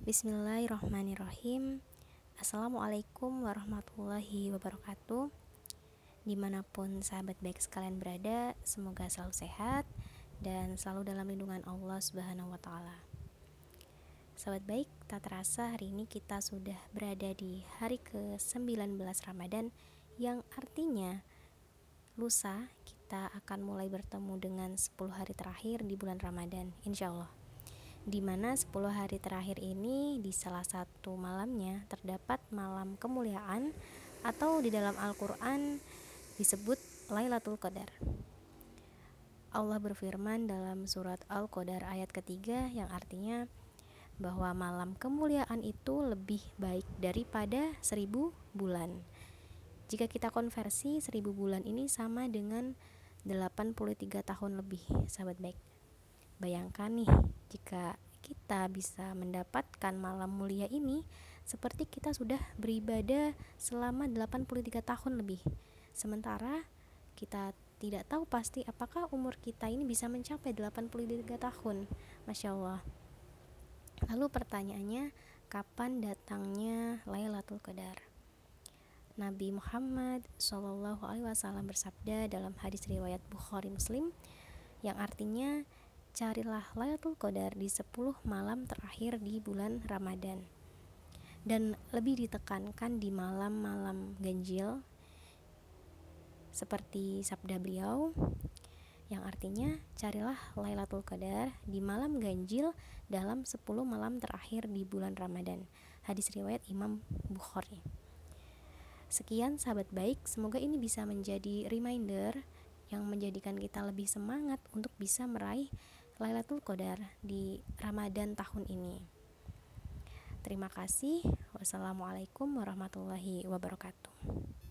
Bismillahirrahmanirrahim. Assalamualaikum warahmatullahi wabarakatuh. Di mana pun sahabat baik sekalian berada Semoga selalu sehat Dan selalu dalam lindungan Allah subhanahu wa ta'ala. Sahabat baik, tak terasa hari ini kita sudah berada di hari ke-19 Ramadan Yang artinya lusa kita akan mulai bertemu dengan 10 hari terakhir di bulan Ramadan Insya Allah di mana 10 hari terakhir ini di salah satu malamnya terdapat malam kemuliaan atau di dalam Al-Qur'an disebut Lailatul Qadar. Allah berfirman dalam surat Al-Qadar ayat ketiga yang artinya bahwa malam kemuliaan itu lebih baik daripada seribu bulan. Jika kita konversi seribu bulan ini sama dengan 83 tahun lebih, sahabat baik. Bayangkan nih, jika kita bisa mendapatkan malam mulia ini seperti kita sudah beribadah selama 83 tahun lebih. Sementara kita tidak tahu pasti apakah umur kita ini bisa mencapai 83 tahun. Masya Allah. Lalu pertanyaannya, kapan datangnya Lailatul Qadar? Nabi Muhammad Wasallam bersabda dalam hadis riwayat Bukhari Muslim yang artinya carilah Lailatul Qadar di 10 malam terakhir di bulan Ramadan. Dan lebih ditekankan di malam-malam ganjil seperti sabda beliau yang artinya carilah Lailatul Qadar di malam ganjil dalam 10 malam terakhir di bulan Ramadan. Hadis riwayat Imam Bukhari. Sekian sahabat baik, semoga ini bisa menjadi reminder yang menjadikan kita lebih semangat untuk bisa meraih Lailatul Qadar di Ramadan tahun ini. Terima kasih. Wassalamualaikum warahmatullahi wabarakatuh.